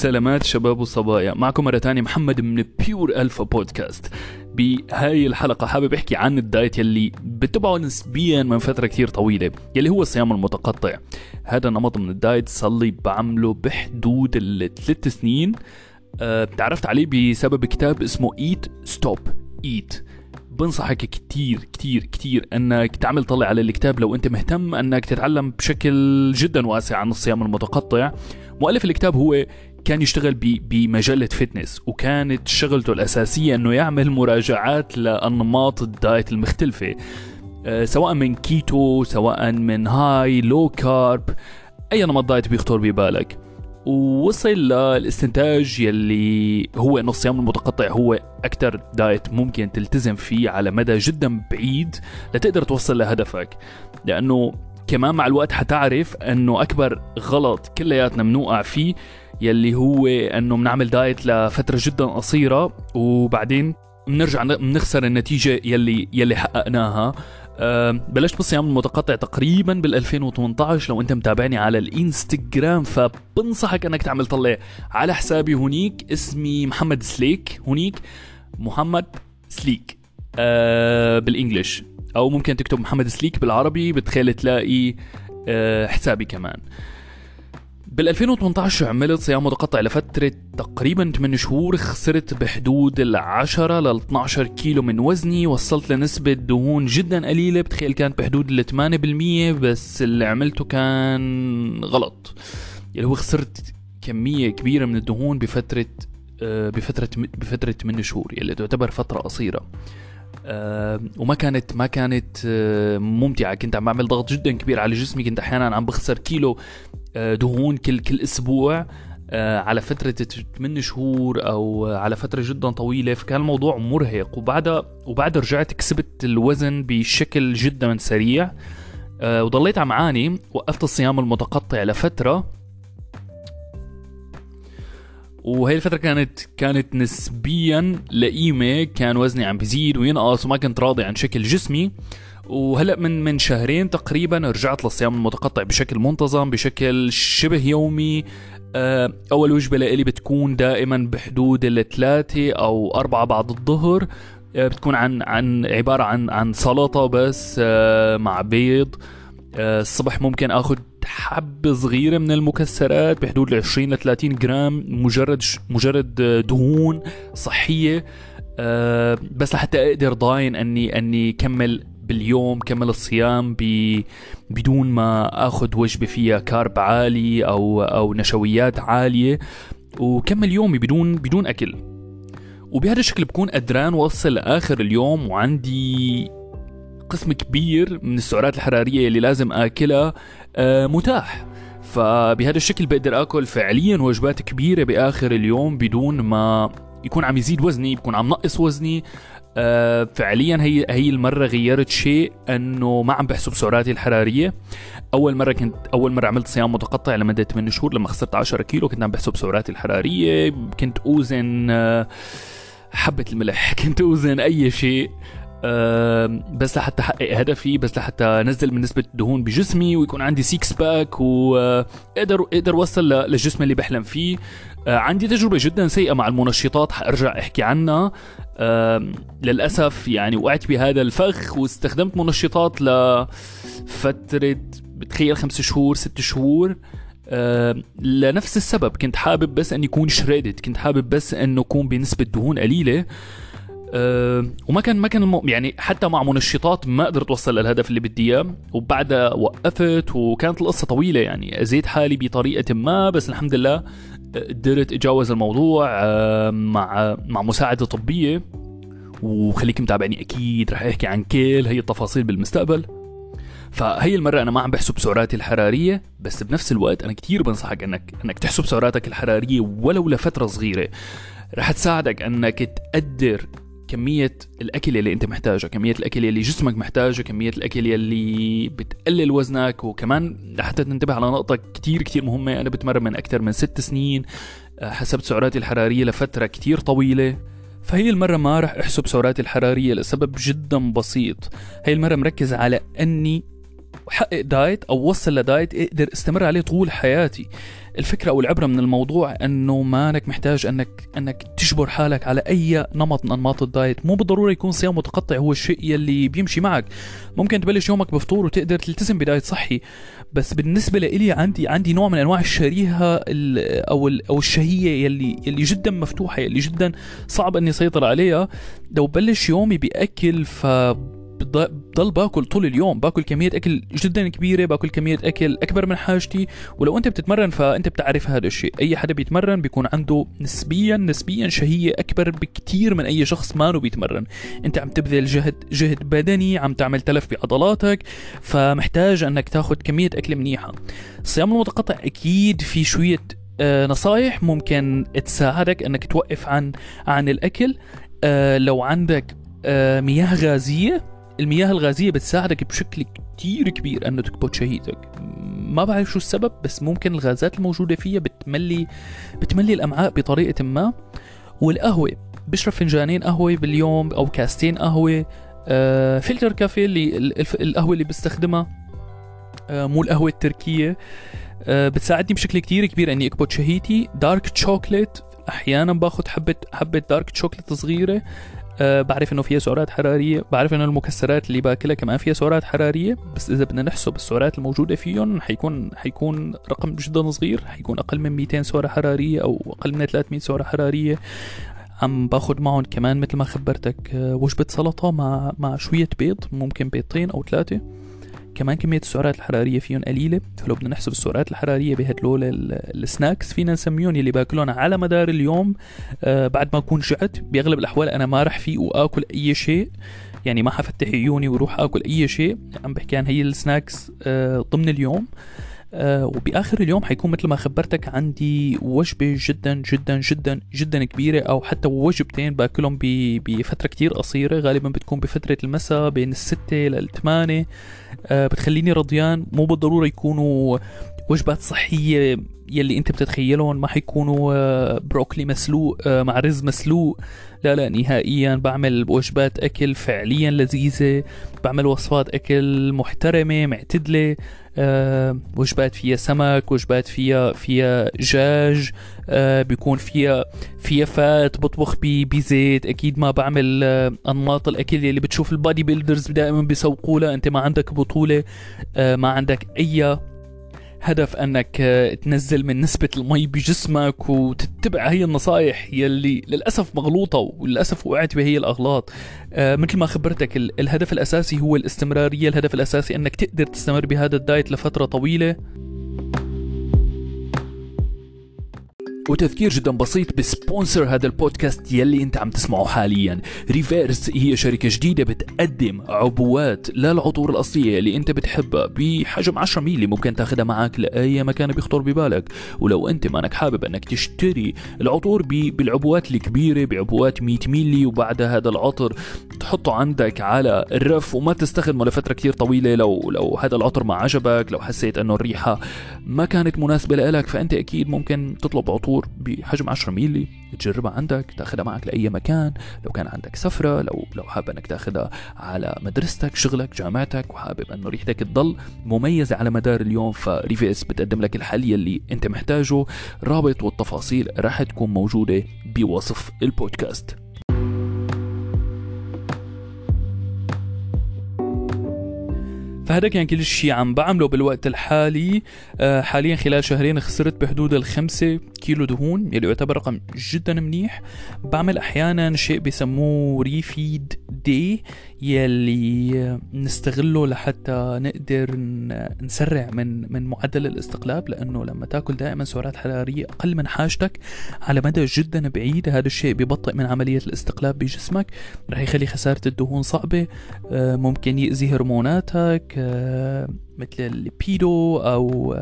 سلامات شباب وصبايا. معكم مرة تانية محمد من Pure Alpha بودكاست بهاي الحلقة حابب أحكي عن الدايت يلي بتبعه نسبيا من فترة كتير طويلة يلي هو الصيام المتقطع. هذا النمط من الدايت صلي بعمله بحدود الثلاث سنين. أه تعرفت عليه بسبب كتاب اسمه Eat Stop Eat بنصحك كتير كتير كتير إنك تعمل طلع على الكتاب لو أنت مهتم إنك تتعلم بشكل جدا واسع عن الصيام المتقطع. مؤلف الكتاب هو كان يشتغل بمجلة fitness وكانت شغلته الأساسية أنه يعمل مراجعات لأنماط الدايت المختلفة أه سواء من كيتو سواء من high low carb أي نمط دايت بيخطر ببالك. ووصل للاستنتاج يلي هو إنه الصيام المتقطع هو أكثر دايت ممكن تلتزم فيه على مدى جدا بعيد لتقدر توصل لهدفك. لأنه كمان مع الوقت حتعرف إنه أكبر غلط كلياتنا بنوقع فيه يلي هو إنه بنعمل دايت لفترة جدا قصيرة وبعدين بنرجع بنخسر النتيجة يلي يلي حققناها. بلشت بالصيام المتقطع تقريبا بال 2018 لو أنت متابعني على الإنستغرام فبنصحك إنك تعمل طلع على حسابي هونيك اسمي محمد سليك هونيك محمد سليك. أه بالإنجلش. أو ممكن تكتب محمد سليك بالعربي بتخيل تلاقي أه حسابي كمان. بال 2018 عملت صيام متقطع لفترة تقريبا 8 شهور خسرت بحدود ال 10 ل 12 كيلو من وزني وصلت لنسبة دهون جدا قليلة بتخيل كانت بحدود ال 8% بس اللي عملته كان غلط. اللي هو خسرت كمية كبيرة من الدهون بفترة آه، بفترة بفترة 8 شهور اللي تعتبر فترة قصيرة. وما كانت ما كانت أه ممتعة. كنت عم بعمل ضغط جدا كبير على جسمي. كنت أحيانا عم بخسر كيلو أه دهون كل كل أسبوع أه على فترة 8 شهور أو على فترة جدا طويلة. فكان الموضوع مرهق. وبعدها وبعدها رجعت كسبت الوزن بشكل جدا سريع وضليت عم عاني وقفت الصيام المتقطع لفترة. وهي الفترة كانت كانت نسبيا لئيمة كان وزني عم بيزيد وينقص وما كنت راضي عن شكل جسمي. وهلأ من من شهرين تقريبا رجعت للصيام المتقطع بشكل منتظم بشكل شبه يومي. آه، أول وجبة لإلي بتكون دائما بحدود الثلاثة أو أربعة بعد الظهر. آه، بتكون عن عن عبارة عن عن سلطة بس آه، مع بيض. الصبح ممكن آخذ حبة صغيرة من المكسرات بحدود ال 20 ل 30 جرام مجرد مجرد دهون صحية. أه بس لحتى أقدر ضاين أني أني كمل باليوم كمل الصيام بدون ما آخذ وجبة فيها كارب عالي أو أو نشويات عالية وكمل يومي بدون بدون أكل. وبهذا الشكل بكون قدران وصل لآخر اليوم وعندي قسم كبير من السعرات الحرارية اللي لازم آكلها. آه، متاح. فبهذا الشكل بقدر آكل فعليا وجبات كبيرة بآخر اليوم بدون ما يكون عم يزيد وزني بكون عم نقص وزني. آه فعليا هي هي المرة غيرت شيء إنه ما عم بحسب سعراتي الحرارية. أول مرة كنت أول مرة عملت صيام متقطع لمدة 8 شهور لما خسرت 10 كيلو كنت عم بحسب سعراتي الحرارية. كنت أوزن آه حبة الملح كنت أوزن أي شيء. بس لحتى أحقق هدفي بس لحتى أنزل من نسبة الدهون بجسمي ويكون عندي six pack واقدر أقدر أوصل للجسم اللي بحلم فيه. آه، عندي تجربة جدا سيئة مع المنشطات حأرجع أحكي عنها. للأسف يعني وقعت بهذا الفخ واستخدمت منشطات لفترة بتخيل خمس شهور ست شهور. أه لنفس السبب كنت حابب بس اني اكون shredded كنت حابب بس انه أكون بنسبة دهون قليلة. أه وما كان ما كان. يعني حتى مع منشطات ما قدرت أوصل للهدف اللي بدي إياه وبعدها وقفت وكانت القصة طويلة يعني. اذيت حالي بطريقة ما بس الحمد لله قدرت أتجاوز الموضوع أه مع مع مساعدة طبية. وخليك متابعني أكيد رح أحكي عن كل هي التفاصيل بالمستقبل. فهي المرة أنا ما عم بحسب سعراتي الحرارية بس بنفس الوقت أنا كتير بنصحك أنك أنك تحسب سعراتك الحرارية ولو لفترة صغيرة. رح تساعدك أنك تقدر كمية الأكل اللي أنت محتاجه كمية الأكل اللي جسمك محتاجه كمية الأكل اللي بتقلل وزنك وكمان لحتى تنتبه على نقطة كتير كتير مهمة أنا بتمرن من أكثر من ست سنين آه، حسبت سعراتي الحرارية لفترة كتير طويلة. فهي المرة ما رح أحسب سعراتي الحرارية لسبب جدا بسيط. هي المرة مركز على أني حقق دايت أو وصل لدايت أقدر استمر عليه طول حياتي. الفكرة أو العبرة من الموضوع إنه مانك محتاج إنك إنك تجبر حالك على أي نمط من أنماط الدايت. مو بالضروره يكون صيام متقطع هو الشيء يلي بيمشي معك. ممكن تبلش يومك بفطور وتقدر تلتزم بدايت صحي. بس بالنسبة لإلي عندي عندي نوع من أنواع الشريهة أو أو الشهية يلي يلي جدا مفتوحة يلي جدا صعب إني أسيطر عليها. لو بلش يومي بأكل ف بضل باكل طول اليوم باكل كمية أكل جدا كبيرة باكل كمية أكل أكبر من حاجتي. ولو أنت بتتمرن فأنت بتعرف هذا الشيء. أي حدا بيتمرن بيكون عنده نسبيا نسبيا شهية أكبر بكتير من أي شخص ما بيتمرن. أنت عم تبذل جهد جهد بدني عم تعمل تلف بعضلاتك فمحتاج أنك تاخذ كمية أكل منيحة. الصيام المتقطع أكيد في شوية آه، نصايح ممكن تساعدك أنك توقف عن عن الأكل. آه، لو عندك آه، مياه غازية المياه الغازية بتساعدك بشكل كتير كبير أنه تكبت شهيتك. ما بعرف شو السبب بس ممكن الغازات الموجودة فيها بتملي بتملي الأمعاء بطريقة ما. والقهوة بشرب فنجانين قهوة باليوم أو كاستين قهوة. آه فلتر كافيه اللي القهوة اللي بستخدمها. آه مو القهوة التركية. آه بتساعدني بشكل كتير كبير أني أكبت شهيتي. دارك تشوكلت أحيانا باخذ حبة حبة دارك تشوكلت صغيرة. أه بعرف إنه فيها سعرات حرارية بعرف إنه المكسرات اللي باكلها كمان فيها سعرات حرارية بس إذا بدنا نحسب السعرات الموجودة فيهم حيكون حيكون رقم جدا صغير حيكون أقل من 200 سعرة حرارية أو أقل من 300 سعرة حرارية. عم باخذ معهم كمان مثل ما خبرتك آه، وجبة سلطة مع مع شوية بيض ممكن بيضتين أو ثلاثة. كمان كمية السعرات الحرارية فيهم قليلة فلو بدنا نحسب السعرات الحرارية بهدول السناكس فينا نسميهم اللي باكلهم على مدار اليوم. آه بعد ما أكون جعت بأغلب الأحوال أنا ما رح فيق وآكل أي شيء يعني ما حفتح عيوني وروح آكل أي شيء. عم بحكي عن هي السناكس آه ضمن اليوم. آه وبآخر اليوم حيكون مثل ما خبرتك عندي وجبة جدا جدا جدا جدا كبيرة أو حتى وجبتين بأكلهم بفترة كتير قصيرة. غالبا بتكون بفترة المساء بين الستة للثمانية آه بتخليني رضيان. مو بالضرورة يكونوا وجبات صحية يلي انت بتتخيلهم ما حيكونوا آه، بروكلي مسلوق آه، مع رز مسلوق. لا لا نهائيا بعمل وجبات أكل فعليا لذيذة بعمل وصفات أكل محترمة معتدلة. أه وجبات فيها سمك وجبات فيها فيها دجاج بيكون فيها فيها فات بطبخ بزيت أكيد ما بعمل أنماط الأكل اللي بتشوف البادي بيلدرز دائما بيسوقوا أنت ما عندك بطولة ما عندك أي هدف أنك آه، تنزل من نسبة المي بجسمك وتتبع هي النصائح يلي للأسف مغلوطة وللأسف وقعت بهي الأغلاط. آه مثل ما خبرتك الهدف الأساسي هو الاستمرارية الهدف الأساسي أنك تقدر تستمر بهذا الدايت لفترة طويلة. وتذكير جدا بسيط ب sponsor هذا البودكاست يلي أنت عم تسمعه حاليا. ريفيرس هي شركة جديدة بتقدم عبوات للعطور الأصلية اللي أنت بتحبها بحجم 10 ميلي. ممكن تاخدها معك لأي مكان بيخطر ببالك. ولو أنت مانك حابب أنك تشتري العطور بالعبوات الكبيرة بعبوات 100 ميلي وبعد هذا العطر تحطه عندك على الرف وما تستخدمه لفترة كثير طويلة. لو لو هذا العطر ما عجبك لو حسيت أنه الريحة ما كانت مناسبة لك فأنت أكيد ممكن تطلب عطور عصفور بحجم 10 ميلي تجربها عندك تاخذها معك لأي مكان لو كان عندك سفرة لو لو حابب إنك تاخذها على مدرستك شغلك جامعتك وحابب إنه ريحتك تضل مميزة على مدار اليوم فريفيس بتقدم لك الحل يلي أنت محتاجه. رابط والتفاصيل راح تكون موجودة بوصف البودكاست. فهذا كان كل شيء عم بعمله بالوقت الحالي. آه، حاليا خلال شهرين خسرت بحدود الخمسة كيلو دهون يلي يعتبر رقم جدا منيح. بعمل أحيانا شيء بسموه ريفيد دي يلي نستغله لحتى نقدر نسرع من من معدل الاستقلاب لأنه لما تاكل دائما سعرات حرارية أقل من حاجتك على مدى جدا بعيد هذا الشيء ببطئ من عملية الاستقلاب بجسمك. رح يخلي خسارة الدهون صعبة. آه، ممكن يأذي هرموناتك. مثل الليبيدو أو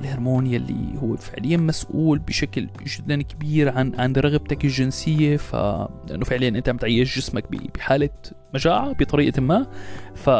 الهرمون يلي هو فعليا مسؤول بشكل جدا كبير عن عن رغبتك الجنسية. فانه فعليا أنت عم تعيش جسمك بحالة مجاعة بطريقة ما. ف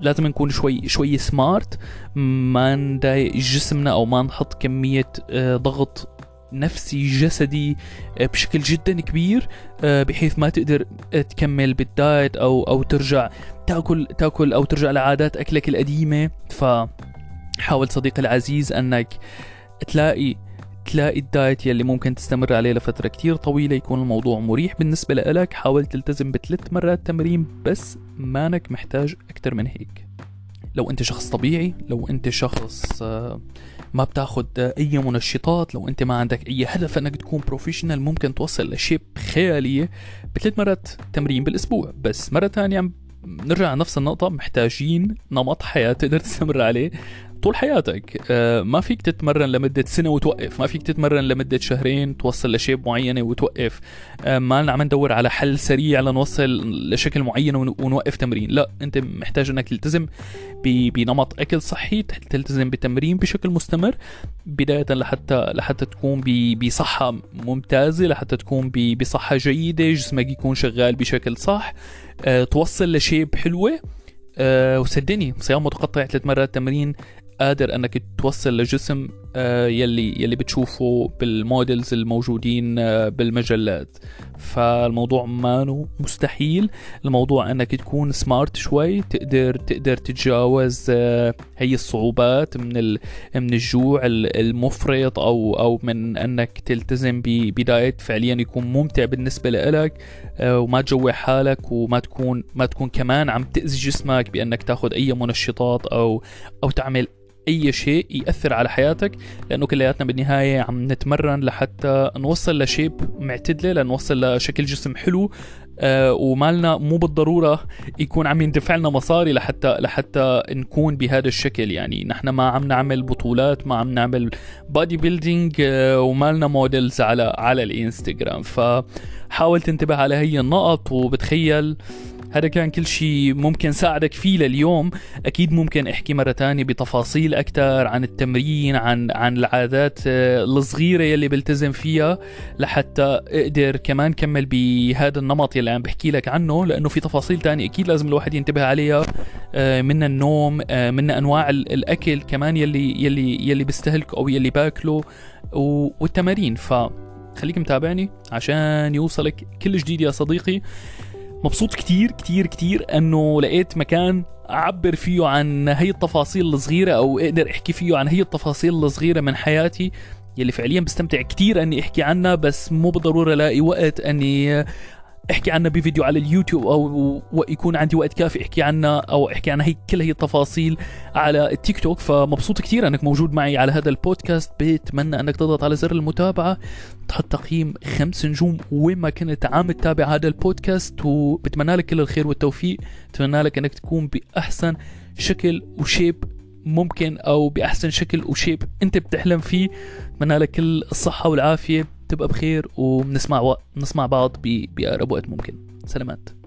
لازم نكون شوي شوي smart ما نضايق جسمنا أو ما نحط كمية آه، ضغط نفسي جسدي آه، بشكل جدا كبير آه، بحيث ما تقدر تكمل بالدايت أو أو ترجع تأكل تأكل أو ترجع لعادات أكلك القديمة. ف حاول صديقي العزيز أنك تلاقي تلاقي الدايت يلي ممكن تستمر عليه لفترة كتير طويلة يكون الموضوع مريح. بالنسبة لك حاول تلتزم بثلاث مرات تمرين بس مانك محتاج أكتر من هيك. لو أنت شخص طبيعي لو أنت شخص آه، ما بتاخد أي منشطات. لو أنت ما عندك أي هدف إنك تكون professional ممكن توصل ل shape خيالية بثلاث مرات تمرين بالأسبوع. بس مرة ثانية نرجع نفس النقطة محتاجين نمط حياة تقدر تستمر عليه. طول حياتك. آه، ما فيك تتمرن لمدة سنة وتوقف. ما فيك تتمرن لمدة شهرين توصل ل shape معينة وتوقف. آه، ما عم ندور على حل سريع لنوصل لشكل معين ونوقف تمرين. لا انت محتاج انك تلتزم بنمط أكل صحي تلتزم بتمرين بشكل مستمر بداية لحتى لحتى تكون بصحة ممتازة لحتى تكون بصحة جيدة جسمك يكون شغال بشكل صح. أه توصل لشيب حلوة. أه وصدقني صيام متقطع ثلاث مرات تمرين قادر أنك توصل لجسم آه، يلي يلي بتشوفه بالمودلز الموجودين آه، بالمجلات. فالموضوع ما مستحيل. الموضوع أنك تكون سمارت شوي تقدر تقدر تتجاوز آه، هي الصعوبات من من الجوع المفرط أو أو من أنك تلتزم بدايت فعليا يكون ممتع بالنسبة لك وما تجوع حالك وما تكون ما تكون كمان عم تأذي جسمك بأنك تاخذ أي منشطات أو أو تعمل أي شيء يأثر على حياتك لأنه كلياتنا بالنهاية عم نتمرن لحتى نوصل ل shape معتدلة لنوصل لشكل جسم حلو آه ومالنا مو بالضرورة يكون عم يندفع لنا مصاري لحتى لحتى نكون بهذا الشكل. يعني نحن ما عم نعمل بطولات ما عم نعمل bodybuilding آه ومالنا models على على الإنستغرام. فحاول تنتبه على هي النقط وبتخيل هذا كان كل شيء ممكن ساعدك فيه لليوم. أكيد ممكن أحكي مرة تانية بتفاصيل أكثر عن التمرين عن عن العادات آه، الصغيرة يلي بلتزم فيها لحتى أقدر كمان كمل بهذا النمط يلي عم بحكي لك عنه لأنه في تفاصيل تانية أكيد لازم الواحد ينتبه عليها آه، من النوم آه، من أنواع الأكل كمان يلي يلي يلي بيستهلك أو يلي باكله والتمارين. ف خليك متابعني عشان يوصلك كل جديد يا صديقي. مبسوط كتير كتير كتير إنه لقيت مكان أعبر فيه عن هي التفاصيل الصغيرة أو أقدر أحكي فيه عن هي التفاصيل الصغيرة من حياتي يلي فعليا بستمتع كتير إني أحكي عنها بس مو بالضرورة ألاقي وقت إني احكي عنها بفيديو على اليوتيوب أو يكون عندي وقت كافي احكي عنها أو احكي عن هي كل هي التفاصيل على التيك توك. فمبسوط كثير أنك موجود معي على هذا البودكاست. بتمنى أنك تضغط على زر المتابعة تحط تقييم خمس نجوم وين ما كنت عم تتابع هذا البودكاست. وبتمنى لك كل الخير والتوفيق. بتمنى لك أنك تكون بأحسن شكل وشيب ممكن أو بأحسن شكل وشيب أنت بتحلم فيه. بتمنى لك كل الصحة والعافية. تبقى بخير وبنسمع و... نسمع بعض بأقرب وقت ممكن. سلامات.